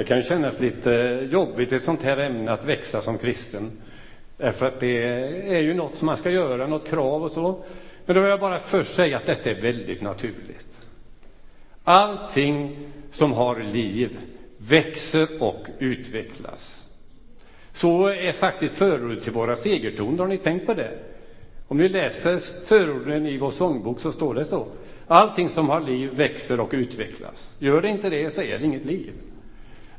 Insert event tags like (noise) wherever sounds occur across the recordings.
Det kan ju kännas lite jobbigt i ett sånt här ämne att växa som kristen. Därför att det är ju något som man ska göra, något krav och så. Men då vill jag bara först säga att detta är väldigt naturligt. Allting som har liv växer och utvecklas. Så är faktiskt förordet till våra segertoner, har ni tänkt på det? Om ni läser förorden i vår sångbok så står det så. Allting som har liv växer och utvecklas. Gör det inte det så är det inget liv.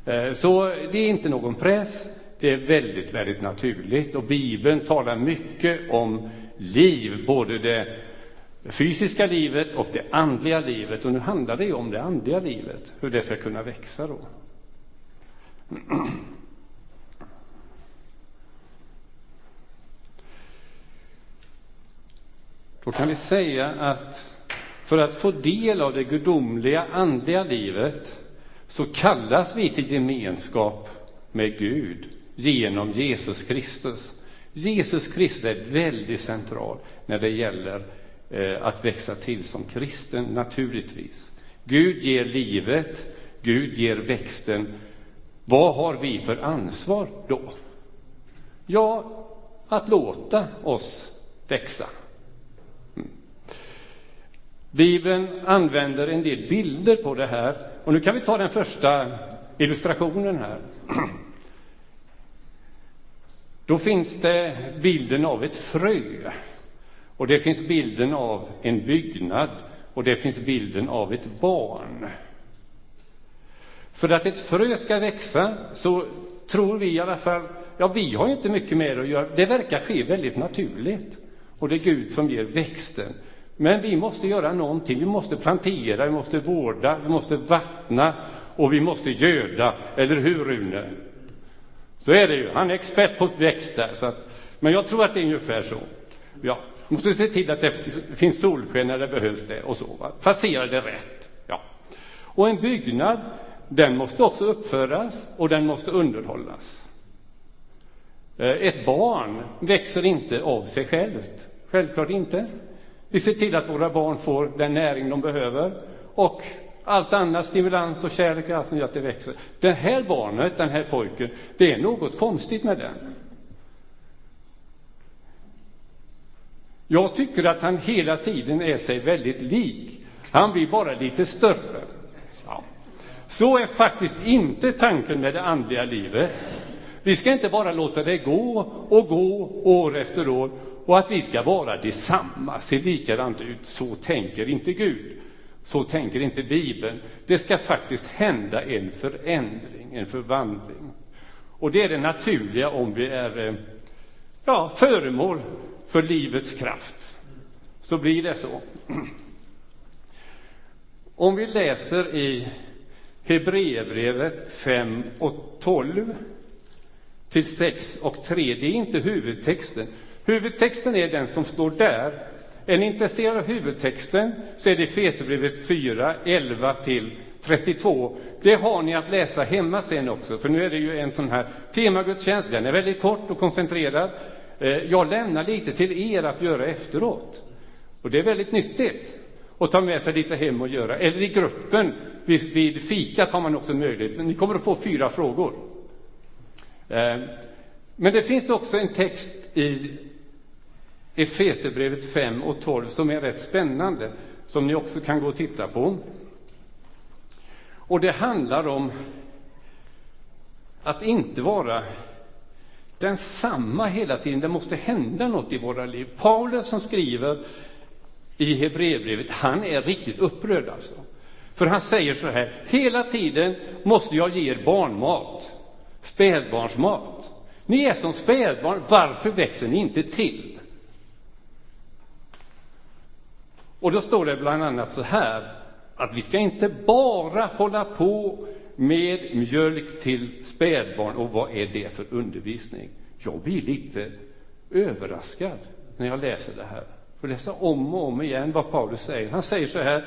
Eh, så det är inte någon press, det är väldigt, väldigt naturligt. Och Bibeln talar mycket om liv, både det fysiska livet och det andliga livet. Och nu handlar det ju om det andliga livet, hur det ska kunna växa då. (clears throat) Då kan vi säga att för att få del av det gudomliga andliga livet så kallas vi till gemenskap med Gud genom Jesus Kristus. Jesus Kristus är väldigt central när det gäller eh, att växa till som kristen, naturligtvis. Gud ger livet, Gud ger växten. Vad har vi för ansvar då? Ja, att låta oss växa. Mm. Bibeln använder en del bilder på det här. Och nu kan vi ta den första illustrationen här. Då finns det bilden av ett frö. Och det finns bilden av en byggnad. Och det finns bilden av ett barn. För att ett frö ska växa så tror vi i alla fall, ja vi har inte mycket mer att göra. Det verkar ske väldigt naturligt. Och det är Gud som ger växten. Men vi måste göra någonting. Vi måste plantera, vi måste vårda, vi måste vattna och vi måste göda. Eller hur, Rune? Så är det ju. Han är expert på växter. Så att, men jag tror att det är ungefär så. Ja, måste se till att det finns solsken när det behövs det och så. Va? Placera det rätt. Ja. Och en byggnad, den måste också uppföras och den måste underhållas. Eh, ett barn växer inte av sig självt. Självklart inte. Vi ser till att våra barn får den näring de behöver och allt annat, stimulans och kärlek, allt som gör att det växer. Det här barnet, den här pojken, det är något konstigt med den. Jag tycker att han hela tiden är sig väldigt lik. Han blir bara lite större. Så är faktiskt inte tanken med det andliga livet. Vi ska inte bara låta det gå och gå år efter år och att vi ska vara detsamma, se likadant ut. Så tänker inte Gud. Så tänker inte Bibeln. Det ska faktiskt hända en förändring, en förvandling. Och det är det naturliga om vi är eh, ja, föremål för livets kraft. Så blir det så. (clears throat) Om vi läser i Hebreerbrevet 5 och 12 till 6 och 3, det är inte huvudtexten. Huvudtexten är den som står där är ni intresserade av huvudtexten så är det Efesierbrevet 4, 11 till 32. Det har ni att läsa hemma sen också, för nu är det ju en sån här temagudstjänst. Den är väldigt kort och koncentrerad. Eh, jag lämnar lite till er att göra efteråt. Och det är väldigt nyttigt att ta med sig lite hem och göra. Eller i gruppen vid, vid fikat har man också möjlighet. Ni kommer att få fyra frågor. Eh, men det finns också en text i Efesierbrevet 5 och 12 som är rätt spännande, som ni också kan gå och titta på. Och det handlar om att inte vara densamma hela tiden. Det måste hända något i våra liv. Paulus som skriver i Hebreerbrevet, han är riktigt upprörd alltså. För han säger så här, hela tiden måste jag ge er barnmat, spädbarnsmat. Ni är som spädbarn, varför växer ni inte till? Och då står det bland annat så här, att vi ska inte bara hålla på med mjölk till spädbarn. Och vad är det för undervisning? Jag blir lite överraskad när jag läser det här. Får läsa om och om igen vad Paulus säger. Han säger så här,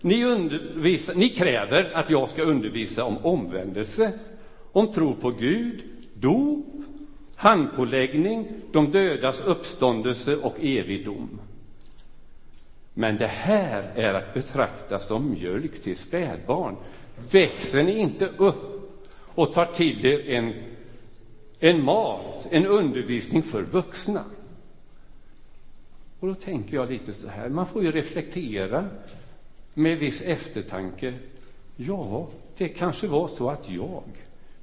ni, undervisar, ni kräver att jag ska undervisa om omvändelse, om tro på Gud, dop, handpåläggning, de dödas uppståndelse och evig dom. Men det här är att betrakta som mjölk till spädbarn. Växer ni inte upp och tar till er en, en mat, en undervisning för vuxna. Och då tänker jag lite så här, man får ju reflektera med viss eftertanke. Ja, det kanske var så att jag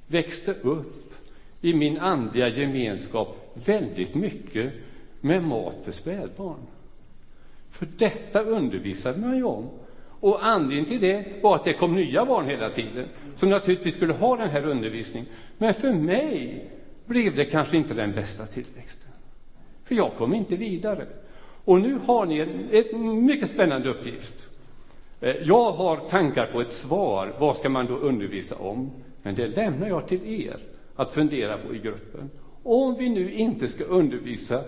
växte upp i min andliga gemenskap väldigt mycket med mat för spädbarn. För detta undervisade man ju om. Och anledningen till det var att det kom nya barn hela tiden, som naturligtvis skulle ha den här undervisningen. Men för mig blev det kanske inte den bästa tillväxten. För jag kom inte vidare. Och nu har ni en, en mycket spännande uppgift. Eh, jag har tankar på ett svar. Vad ska man då undervisa om? Men det lämnar jag till er att fundera på i gruppen. Om vi nu inte ska undervisa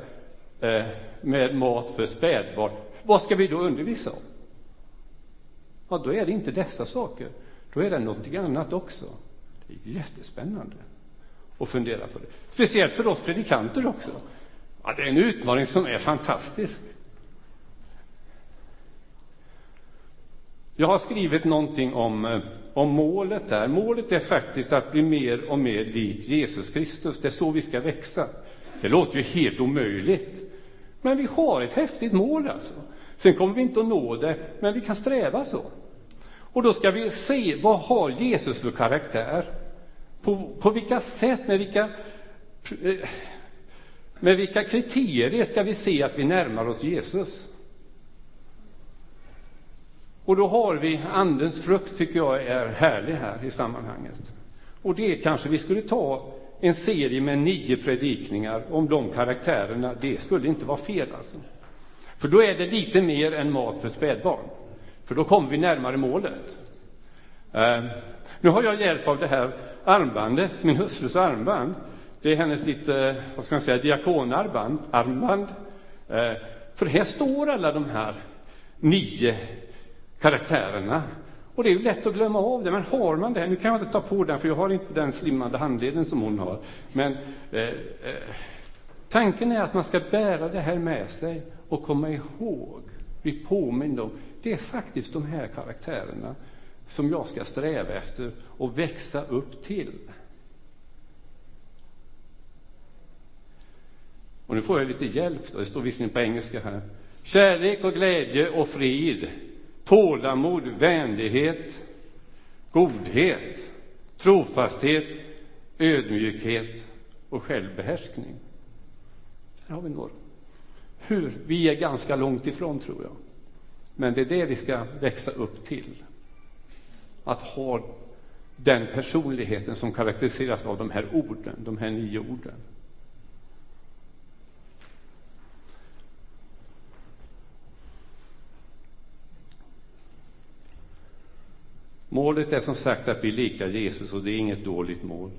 eh, med mat för spädbarn, vad ska vi då undervisa om? Ja, då är det inte dessa saker. Då är det någonting annat också. Det är jättespännande att fundera på det. Speciellt för oss predikanter också. Ja, det är en utmaning som är fantastisk. Jag har skrivit någonting om, eh, om målet där. Målet är faktiskt att bli mer och mer lik Jesus Kristus. Det är så vi ska växa. Det låter ju helt omöjligt. Men vi har ett häftigt mål alltså. Sen kommer vi inte att nå det, men vi kan sträva så. Och då ska vi se vad har Jesus för karaktär? På, på vilka sätt, med vilka, eh, med vilka kriterier ska vi se att vi närmar oss Jesus? Och då har vi Andens frukt, tycker jag är härlig här i sammanhanget. Och det kanske vi skulle ta en serie med nio predikningar om de karaktärerna. Det skulle inte vara fel alltså. För då är det lite mer än mat för spädbarn. För då kommer vi närmare målet. Ehm, nu har jag hjälp av det här armbandet, min hustrus armband. Det är hennes lite, vad ska man säga, diakonarmband. Armband. Ehm, för här står alla de här nio karaktärerna. Och det är ju lätt att glömma av det, men har man det, nu kan jag inte ta på den för jag har inte den slimmade handleden som hon har, men eh, eh, tanken är att man ska bära det här med sig och komma ihåg, bli påmind om, det är faktiskt de här karaktärerna som jag ska sträva efter och växa upp till. Och nu får jag lite hjälp, då. det står visserligen på engelska här. Kärlek och glädje och frid tålamod, vänlighet, godhet, trofasthet, ödmjukhet och självbehärskning. Där har vi några. Hur? Vi är ganska långt ifrån, tror jag. Men det är det vi ska växa upp till. Att ha den personligheten som karaktäriseras av de här orden, de här nio orden. Målet är som sagt att bli lika Jesus och det är inget dåligt mål.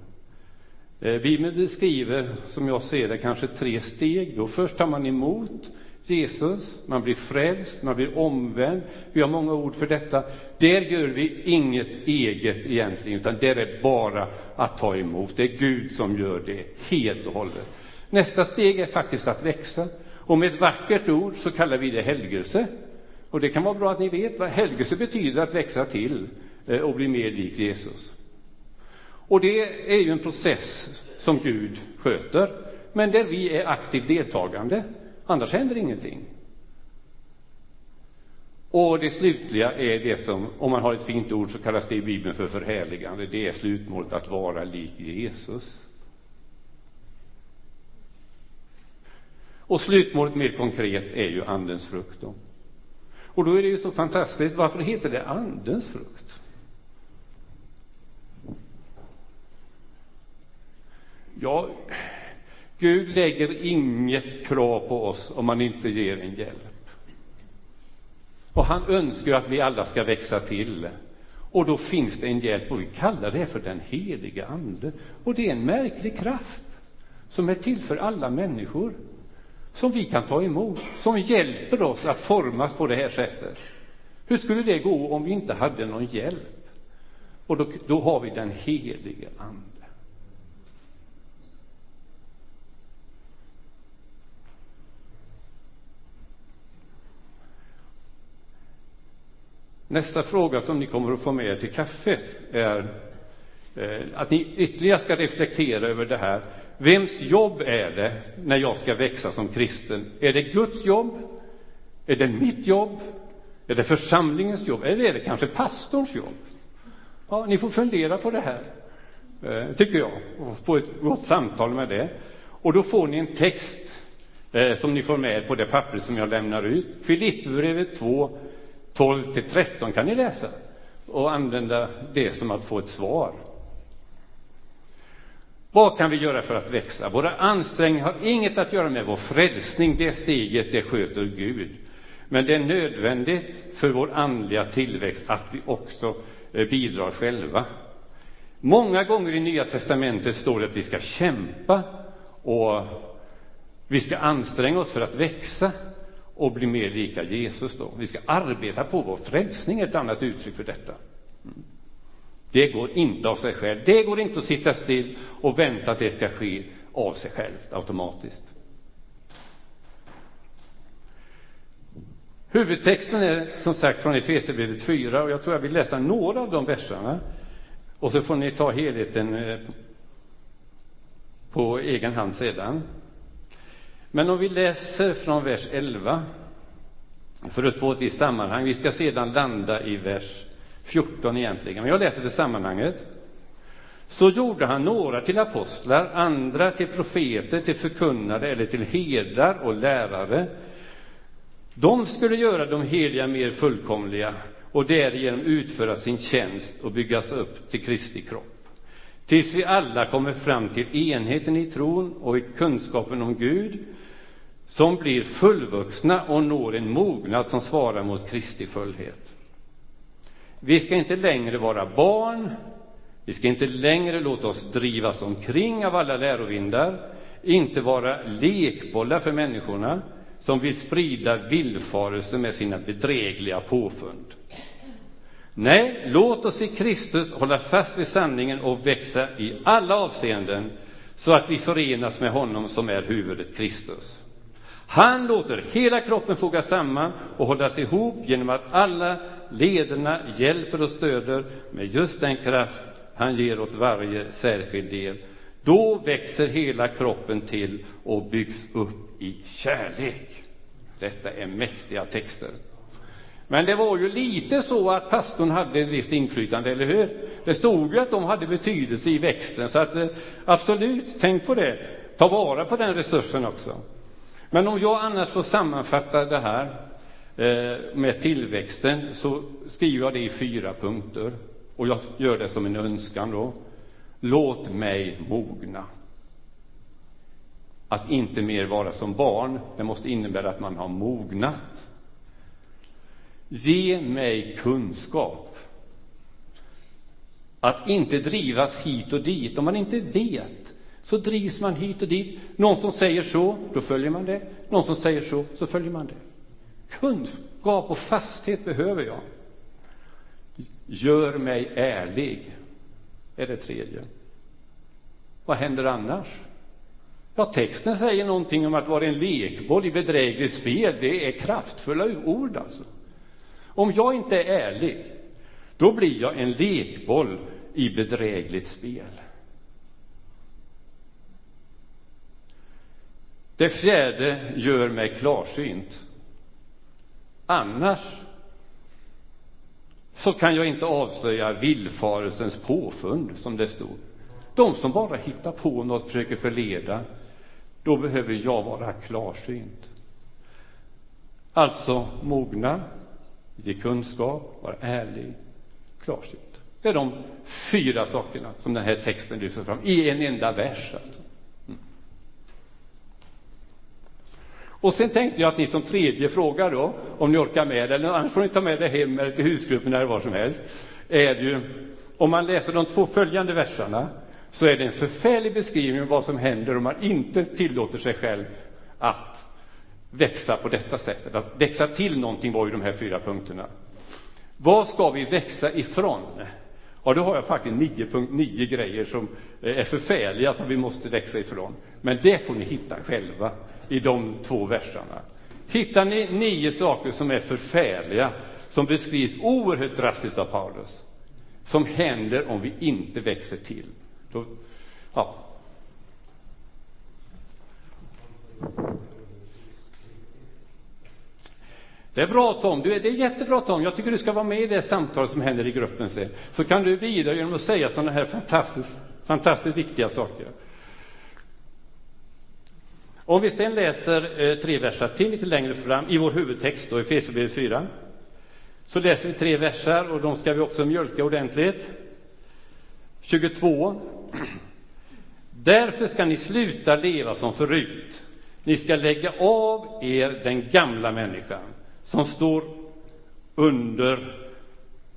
Eh, Bibeln beskriver, som jag ser det, kanske tre steg. Då först tar man emot Jesus, man blir frälst, man blir omvänd. Vi har många ord för detta. Där gör vi inget eget egentligen, utan där är bara att ta emot. Det är Gud som gör det helt och hållet. Nästa steg är faktiskt att växa. Och med ett vackert ord så kallar vi det helgelse. Och det kan vara bra att ni vet vad helgelse betyder, att växa till. Eh, och bli mer lik Jesus. Och det är ju en process som Gud sköter, men där vi är aktivt deltagande. Annars händer ingenting. Och det slutliga är det som, om man har ett fint ord, så kallas det i Bibeln för förhärligande. Det är slutmålet att vara lik Jesus. Och slutmålet mer konkret är ju Andens frukt. Då. Och då är det ju så fantastiskt, varför heter det Andens frukt? Ja, Gud lägger inget krav på oss om man inte ger en hjälp. Och han önskar att vi alla ska växa till. Och då finns det en hjälp och vi kallar det för den heliga Ande. Och det är en märklig kraft som är till för alla människor, som vi kan ta emot, som hjälper oss att formas på det här sättet. Hur skulle det gå om vi inte hade någon hjälp? Och då, då har vi den helige Ande. Nästa fråga som ni kommer att få med er till kaffet är eh, att ni ytterligare ska reflektera över det här. Vems jobb är det när jag ska växa som kristen? Är det Guds jobb? Är det mitt jobb? Är det församlingens jobb? Eller är det kanske pastorns jobb? Ja, ni får fundera på det här, eh, tycker jag, och få ett gott samtal med det. Och då får ni en text eh, som ni får med på det papper som jag lämnar ut. Filipperbrevet 2, 12-13 kan ni läsa och använda det som att få ett svar. Vad kan vi göra för att växa? Våra ansträngningar har inget att göra med vår frälsning. Det steget, det sköter Gud. Men det är nödvändigt för vår andliga tillväxt att vi också eh, bidrar själva. Många gånger i Nya testamentet står det att vi ska kämpa och vi ska anstränga oss för att växa och bli mer lika Jesus. Då. Vi ska arbeta på vår frälsning, ett annat uttryck för detta. Det går inte av sig själv. Det går inte att sitta still och vänta att det ska ske av sig självt automatiskt. Huvudtexten är som sagt från Efesierbrevet 4 och jag tror jag vill läsa några av de verserna. Och så får ni ta helheten eh, på egen hand sedan. Men om vi läser från vers 11 för att få ett visst sammanhang. Vi ska sedan landa i vers 14 egentligen, men jag läser det sammanhanget. Så gjorde han några till apostlar, andra till profeter, till förkunnare eller till herdar och lärare. De skulle göra de heliga mer fullkomliga och därigenom utföra sin tjänst och byggas upp till Kristi kropp. Tills vi alla kommer fram till enheten i tron och i kunskapen om Gud, som blir fullvuxna och når en mognad som svarar mot Kristi fullhet. Vi ska inte längre vara barn, vi ska inte längre låta oss drivas omkring av alla lärovindar, inte vara lekbollar för människorna som vill sprida villfarelse med sina bedrägliga påfund. Nej, låt oss i Kristus hålla fast vid sanningen och växa i alla avseenden så att vi förenas med honom som är huvudet Kristus. Han låter hela kroppen fogas samman och hållas ihop genom att alla lederna hjälper och stöder med just den kraft han ger åt varje särskild del. Då växer hela kroppen till och byggs upp i kärlek. Detta är mäktiga texter. Men det var ju lite så att pastorn hade ett visst inflytande, eller hur? Det stod ju att de hade betydelse i växten, så att eh, absolut, tänk på det. Ta vara på den resursen också. Men om jag annars får sammanfatta det här eh, med tillväxten så skriver jag det i fyra punkter. Och jag gör det som en önskan då. Låt mig mogna. Att inte mer vara som barn, det måste innebära att man har mognat. Ge mig kunskap. Att inte drivas hit och dit. Om man inte vet så drivs man hit och dit. Någon som säger så, då följer man det. Någon som säger så, så följer man det. Kunskap och fasthet behöver jag. Gör mig ärlig, är det tredje. Vad händer annars? Ja, texten säger någonting om att vara en lekboll i bedrägligt spel. Det är kraftfulla ord alltså. Om jag inte är ärlig, då blir jag en lekboll i bedrägligt spel. Det fjärde gör mig klarsynt. Annars så kan jag inte avslöja villfarelsens påfund, som det stod. De som bara hittar på något, försöker förleda, då behöver jag vara klarsynt. Alltså mogna, ge kunskap, vara ärlig, klarsynt. Det är de fyra sakerna som den här texten lyfter fram i en enda vers. Alltså. Och sen tänkte jag att ni som tredje fråga då, om ni orkar med det, eller annars får ni ta med det hem eller till husgruppen eller var som helst, är ju, om man läser de två följande verserna, så är det en förfärlig beskrivning av vad som händer om man inte tillåter sig själv att växa på detta sättet. Att växa till någonting var ju de här fyra punkterna. Vad ska vi växa ifrån? Ja, då har jag faktiskt nio, punkt, nio grejer som är förfärliga som vi måste växa ifrån. Men det får ni hitta själva i de två verserna. Hittar ni nio saker som är förfärliga, som beskrivs oerhört drastiskt av Paulus, som händer om vi inte växer till. Då, ja. Det är bra Tom, det är jättebra Tom. Jag tycker du ska vara med i det samtal som händer i gruppen sen. Så kan du bidra genom att säga sådana här fantastiskt, fantastiskt viktiga saker. Om vi sedan läser eh, tre verser till lite längre fram i vår huvudtext, då, i Efesierbrevet 4, så läser vi tre verser och de ska vi också mjölka ordentligt. 22. (clears throat) Därför ska ni sluta leva som förut. Ni ska lägga av er den gamla människan som står under,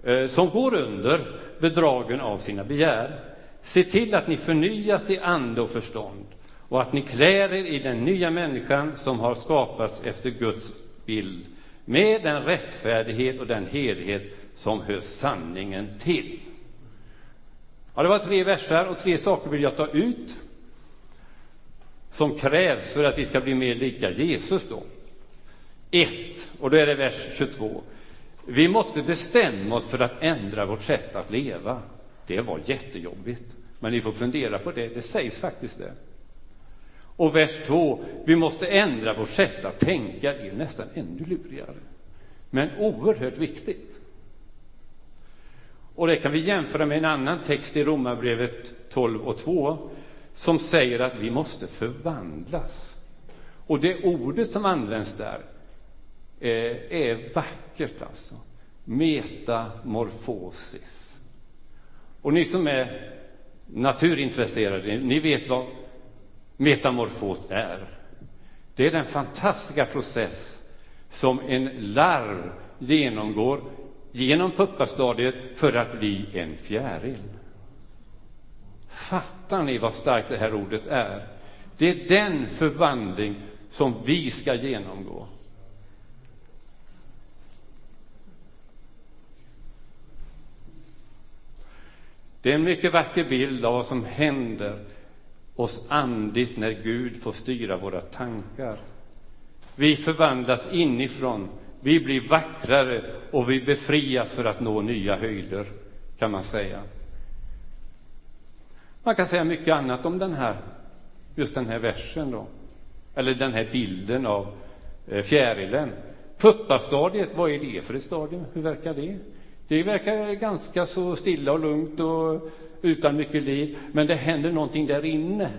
eh, som går under bedragen av sina begär. Se till att ni förnyas i ande och förstånd och att ni klär er i den nya människan som har skapats efter Guds bild med den rättfärdighet och den helhet som hör sanningen till. Ja, det var tre verser och tre saker vill jag ta ut som krävs för att vi ska bli mer lika Jesus. då. Ett, och då är det vers 22. Vi måste bestämma oss för att ändra vårt sätt att leva. Det var jättejobbigt, men ni får fundera på det. Det sägs faktiskt det. Och vers 2, vi måste ändra vårt sätt att tänka. Det är nästan ännu lurigare, men oerhört viktigt. Och det kan vi jämföra med en annan text i Romarbrevet 12 och 2 som säger att vi måste förvandlas. Och det ordet som används där eh, är vackert, alltså. Metamorfosis. Och ni som är naturintresserade, ni vet vad metamorfos är. Det är den fantastiska process som en larv genomgår genom puppastadiet för att bli en fjäril. Fattar ni vad starkt det här ordet är? Det är den förvandling som vi ska genomgå. Det är en mycket vacker bild av vad som händer oss andligt när Gud får styra våra tankar. Vi förvandlas inifrån, vi blir vackrare och vi befrias för att nå nya höjder, kan man säga. Man kan säga mycket annat om den här, just den här versen då, eller den här bilden av eh, fjärilen. Puppastadiet, vad är det för ett stadium? Hur verkar det? Det verkar ganska så stilla och lugnt och utan mycket liv, men det händer någonting där inne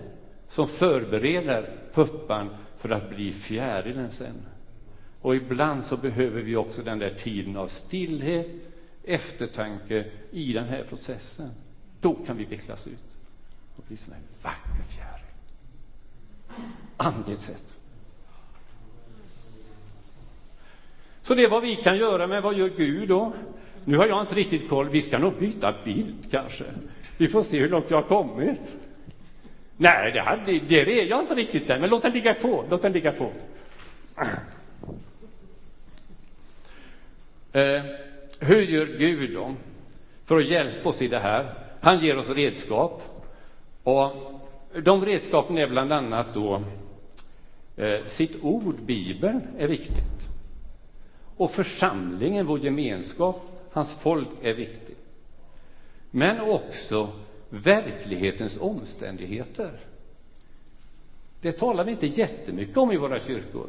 som förbereder puppan för att bli fjärilen sen. Och ibland så behöver vi också den där tiden av stillhet, eftertanke i den här processen. Då kan vi vecklas ut och bli som en vacker fjäril. Andligt sett. Så det är vad vi kan göra, men vad gör Gud då? Nu har jag inte riktigt koll. Vi ska nog byta bild kanske. Vi får se hur långt jag har kommit. Nej, det, hade, det är jag inte riktigt där, men låt den ligga på. Låt den ligga på. Eh, hur gör Gud då för att hjälpa oss i det här? Han ger oss redskap. Och de redskapen är bland annat då eh, sitt ord, Bibeln, är viktigt. Och församlingen, vår gemenskap, hans folk är viktigt. Men också verklighetens omständigheter. Det talar vi inte jättemycket om i våra kyrkor,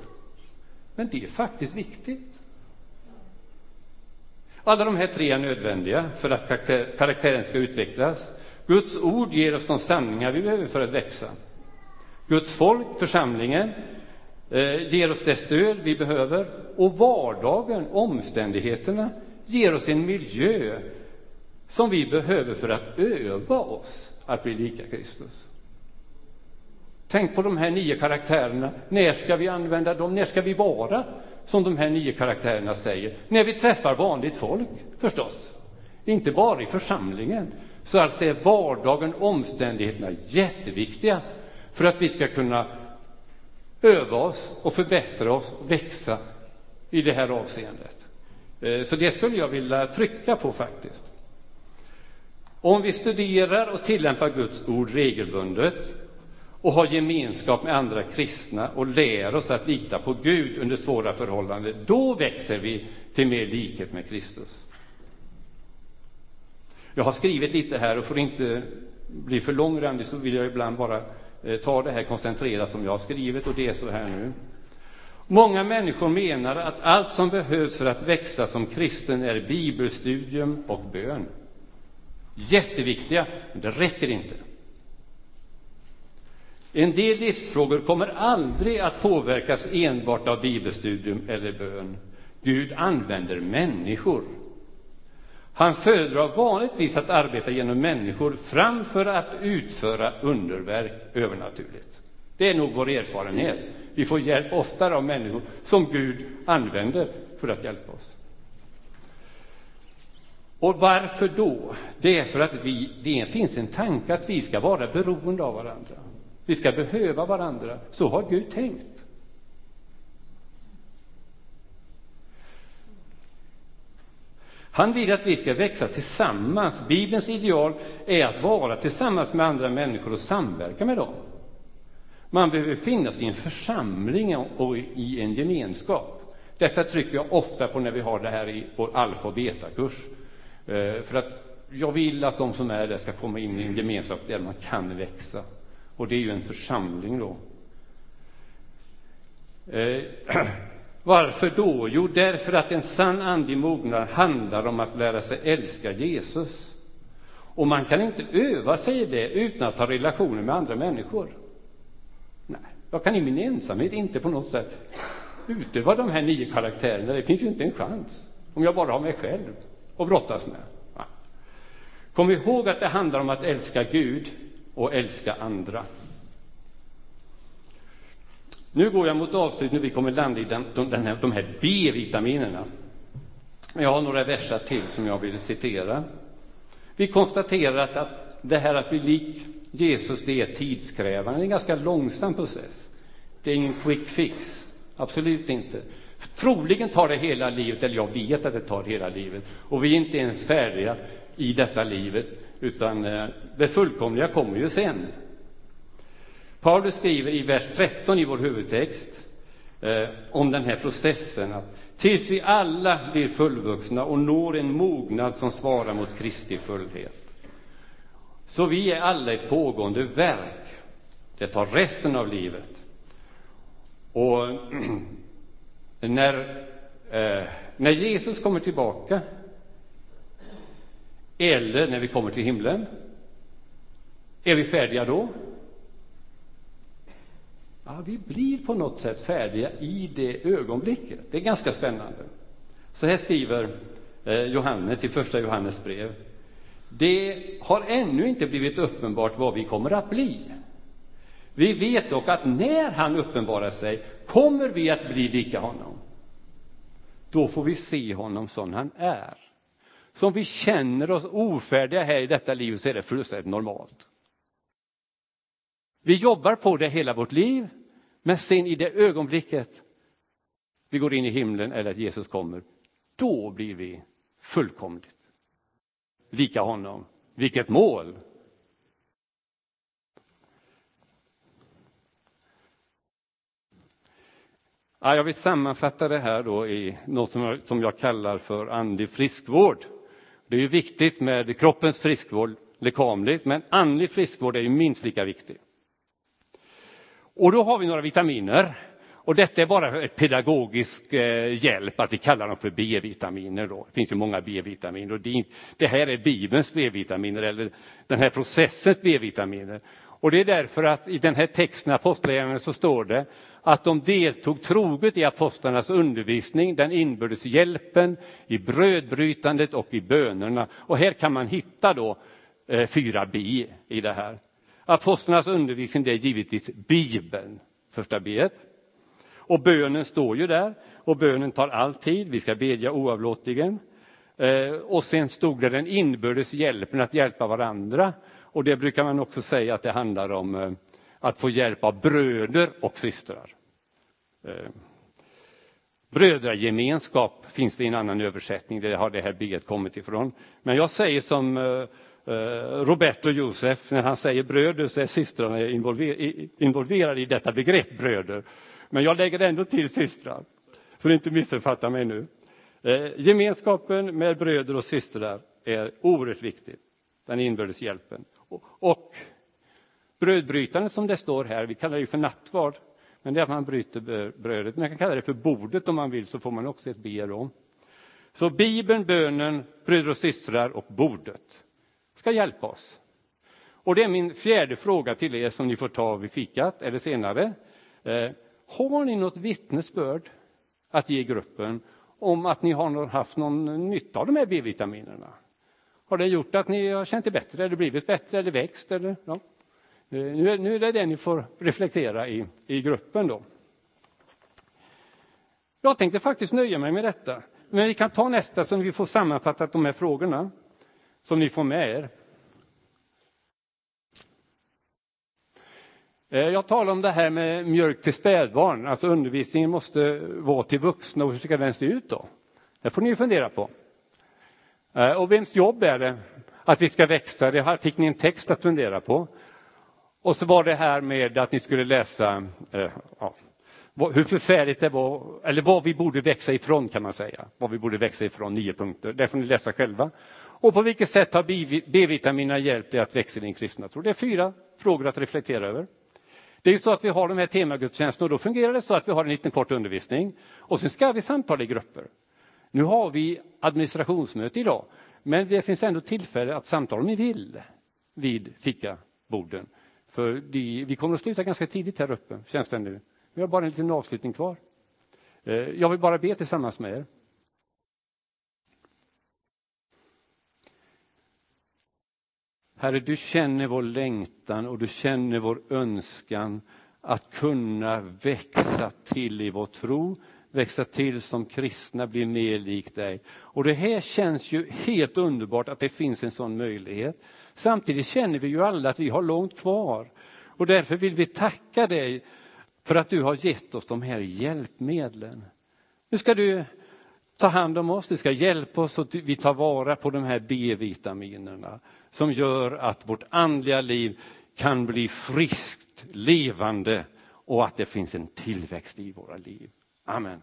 men det är faktiskt viktigt. Alla de här tre är nödvändiga för att karaktären ska utvecklas. Guds ord ger oss de sanningar vi behöver för att växa. Guds folk, församlingen, eh, ger oss det stöd vi behöver och vardagen, omständigheterna, ger oss en miljö som vi behöver för att öva oss att bli lika Kristus. Tänk på de här nio karaktärerna. När ska vi använda dem? När ska vi vara som de här nio karaktärerna säger? När vi träffar vanligt folk, förstås. Inte bara i församlingen. Så alltså är vardagen, omständigheterna jätteviktiga för att vi ska kunna öva oss och förbättra oss och växa i det här avseendet. Eh, så det skulle jag vilja trycka på faktiskt. Om vi studerar och tillämpar Guds ord regelbundet och har gemenskap med andra kristna och lär oss att lita på Gud under svåra förhållanden, då växer vi till mer likhet med Kristus. Jag har skrivit lite här och för att inte bli för långrandig så vill jag ibland bara eh, ta det här koncentrerat som jag har skrivit och det är så här nu. Många människor menar att allt som behövs för att växa som kristen är bibelstudium och bön. Jätteviktiga, men det räcker inte. En del livsfrågor kommer aldrig att påverkas enbart av bibelstudium eller bön. Gud använder människor. Han föredrar vanligtvis att arbeta genom människor framför att utföra underverk övernaturligt. Det är nog vår erfarenhet. Vi får hjälp oftare av människor som Gud använder för att hjälpa oss. Och varför då? Det är för att vi, det finns en tanke att vi ska vara beroende av varandra. Vi ska behöva varandra. Så har Gud tänkt. Han vill att vi ska växa tillsammans. Bibelns ideal är att vara tillsammans med andra människor och samverka med dem. Man behöver finnas i en församling och i en gemenskap. Detta trycker jag ofta på när vi har det här i vår alfa och betakurs. Eh, för att jag vill att de som är där ska komma in i en gemenskap där man kan växa. Och det är ju en församling då. Eh, (clears throat) varför då? Jo, därför att en sann andlig mognad handlar om att lära sig älska Jesus. Och man kan inte öva sig i det utan att ha relationer med andra människor. Jag kan i min ensamhet inte på något sätt utöva de här nio karaktärerna. Det finns ju inte en chans om jag bara har mig själv att brottas med. Nej. Kom ihåg att det handlar om att älska Gud och älska andra. Nu går jag mot avslutning, vi kommer landa i den, de, den här, de här B-vitaminerna. Jag har några verser till som jag vill citera. Vi konstaterar att, att det här att bli lik Jesus, det är tidskrävande, det är en ganska långsam process. Det är ingen quick fix, absolut inte. Troligen tar det hela livet, eller jag vet att det tar hela livet, och vi är inte ens färdiga i detta livet, utan eh, det fullkomliga kommer ju sen. Paulus skriver i vers 13 i vår huvudtext eh, om den här processen att tills vi alla blir fullvuxna och når en mognad som svarar mot Kristi fullhet. Så vi är alla ett pågående verk. Det tar resten av livet. Och (clears throat) när, eh, när Jesus kommer tillbaka eller när vi kommer till himlen, är vi färdiga då? Ja, vi blir på något sätt färdiga i det ögonblicket. Det är ganska spännande. Så här skriver eh, Johannes i första Johannes brev. Det har ännu inte blivit uppenbart vad vi kommer att bli. Vi vet dock att när han uppenbarar sig kommer vi att bli lika honom. Då får vi se honom som han är. Så om vi känner oss ofärdiga här i detta liv så är det fullständigt normalt. Vi jobbar på det hela vårt liv, men sen i det ögonblicket vi går in i himlen eller att Jesus kommer, då blir vi fullkomligt lika honom. Vilket mål! Ja, jag vill sammanfatta det här då i något som jag, som jag kallar för andlig friskvård. Det är ju viktigt med kroppens friskvård lekamligt, men andlig friskvård är ju minst lika viktig. Och då har vi några vitaminer. Och detta är bara ett pedagogisk eh, hjälp, att vi kallar dem för B-vitaminer. Då. Det finns ju många B-vitaminer. Och det, det här är Bibelns B-vitaminer, eller den här processens B-vitaminer. Och det är därför att i den här texten, Apostlagärningarna, så står det att de deltog troget i apostlarnas undervisning, den inbördes hjälpen, i brödbrytandet och i bönerna. Och här kan man hitta då eh, fyra B i det här. Apostlarnas undervisning det är givetvis Bibeln, första B. Och bönen står ju där, och bönen tar all tid, vi ska bedja oavlåtligen. Eh, och sen stod det den inbördes hjälpen, att hjälpa varandra. Och det brukar man också säga att det handlar om eh, att få hjälp av bröder och systrar. Eh, brödragemenskap finns det i en annan översättning, det har det här bygget kommit ifrån. Men jag säger som eh, Roberto Josef, när han säger bröder så är systrarna involverade i detta begrepp bröder. Men jag lägger ändå till systrar, så ni inte missuppfattar mig nu. Gemenskapen med bröder och systrar är oerhört viktig, den inbördes hjälpen. Och, brödbrytandet som det står här, vi kallar det för nattvard, men det är att man bryter brödet. Man kan kalla det för bordet om man vill, så får man också ett B då. Så Bibeln, bönen, bröder och systrar och bordet ska hjälpa oss. Och det är min fjärde fråga till er som ni får ta vid fikat eller senare. Eh, har ni något vittnesbörd att ge gruppen om att ni har haft någon nytta av de här B-vitaminerna? Har det gjort att ni har känt er bättre, eller blivit bättre, eller växt? Eller, ja. Nu, är, nu är det det ni får reflektera i, i gruppen. då. Jag tänkte faktiskt nöja mig med detta. Men vi kan ta nästa så vi får sammanfattat de här frågorna som ni får med er. Eh, jag talar om det här med mjölk till spädbarn, alltså undervisningen måste vara till vuxna och hur ska den se ut då? Det får ni fundera på. Eh, och vems jobb är det att vi ska växa? Det fick ni en text att fundera på. Och så var det här med att ni skulle läsa eh, ja, hur förfärligt det var, eller vad vi borde växa ifrån kan man säga. Vad vi borde växa ifrån, nio punkter. Det får ni läsa själva. Och på vilket sätt har B-vitaminerna hjälpt dig att växa i din kristna tro? Det är fyra frågor att reflektera över. Det är ju så att vi har de här temagudstjänsterna och då fungerar det så att vi har en liten kort undervisning och sen ska vi samtala i grupper. Nu har vi administrationsmöte idag, men det finns ändå tillfälle att samtala om ni vill vid fikaborden. För de, vi kommer att sluta ganska tidigt här uppe, känns det nu. Vi har bara en liten avslutning kvar. Eh, jag vill bara be tillsammans med er. Herre, du känner vår längtan och du känner vår önskan att kunna växa till i vår tro, växa till som kristna, bli mer lik dig. Och det här känns ju helt underbart att det finns en sån möjlighet. Samtidigt känner vi ju alla att vi har långt kvar. Och därför vill vi tacka dig för att du har gett oss de här hjälpmedlen. Nu ska du ta hand om oss, du ska hjälpa oss att vi tar vara på de här B-vitaminerna som gör att vårt andliga liv kan bli friskt, levande och att det finns en tillväxt i våra liv. Amen.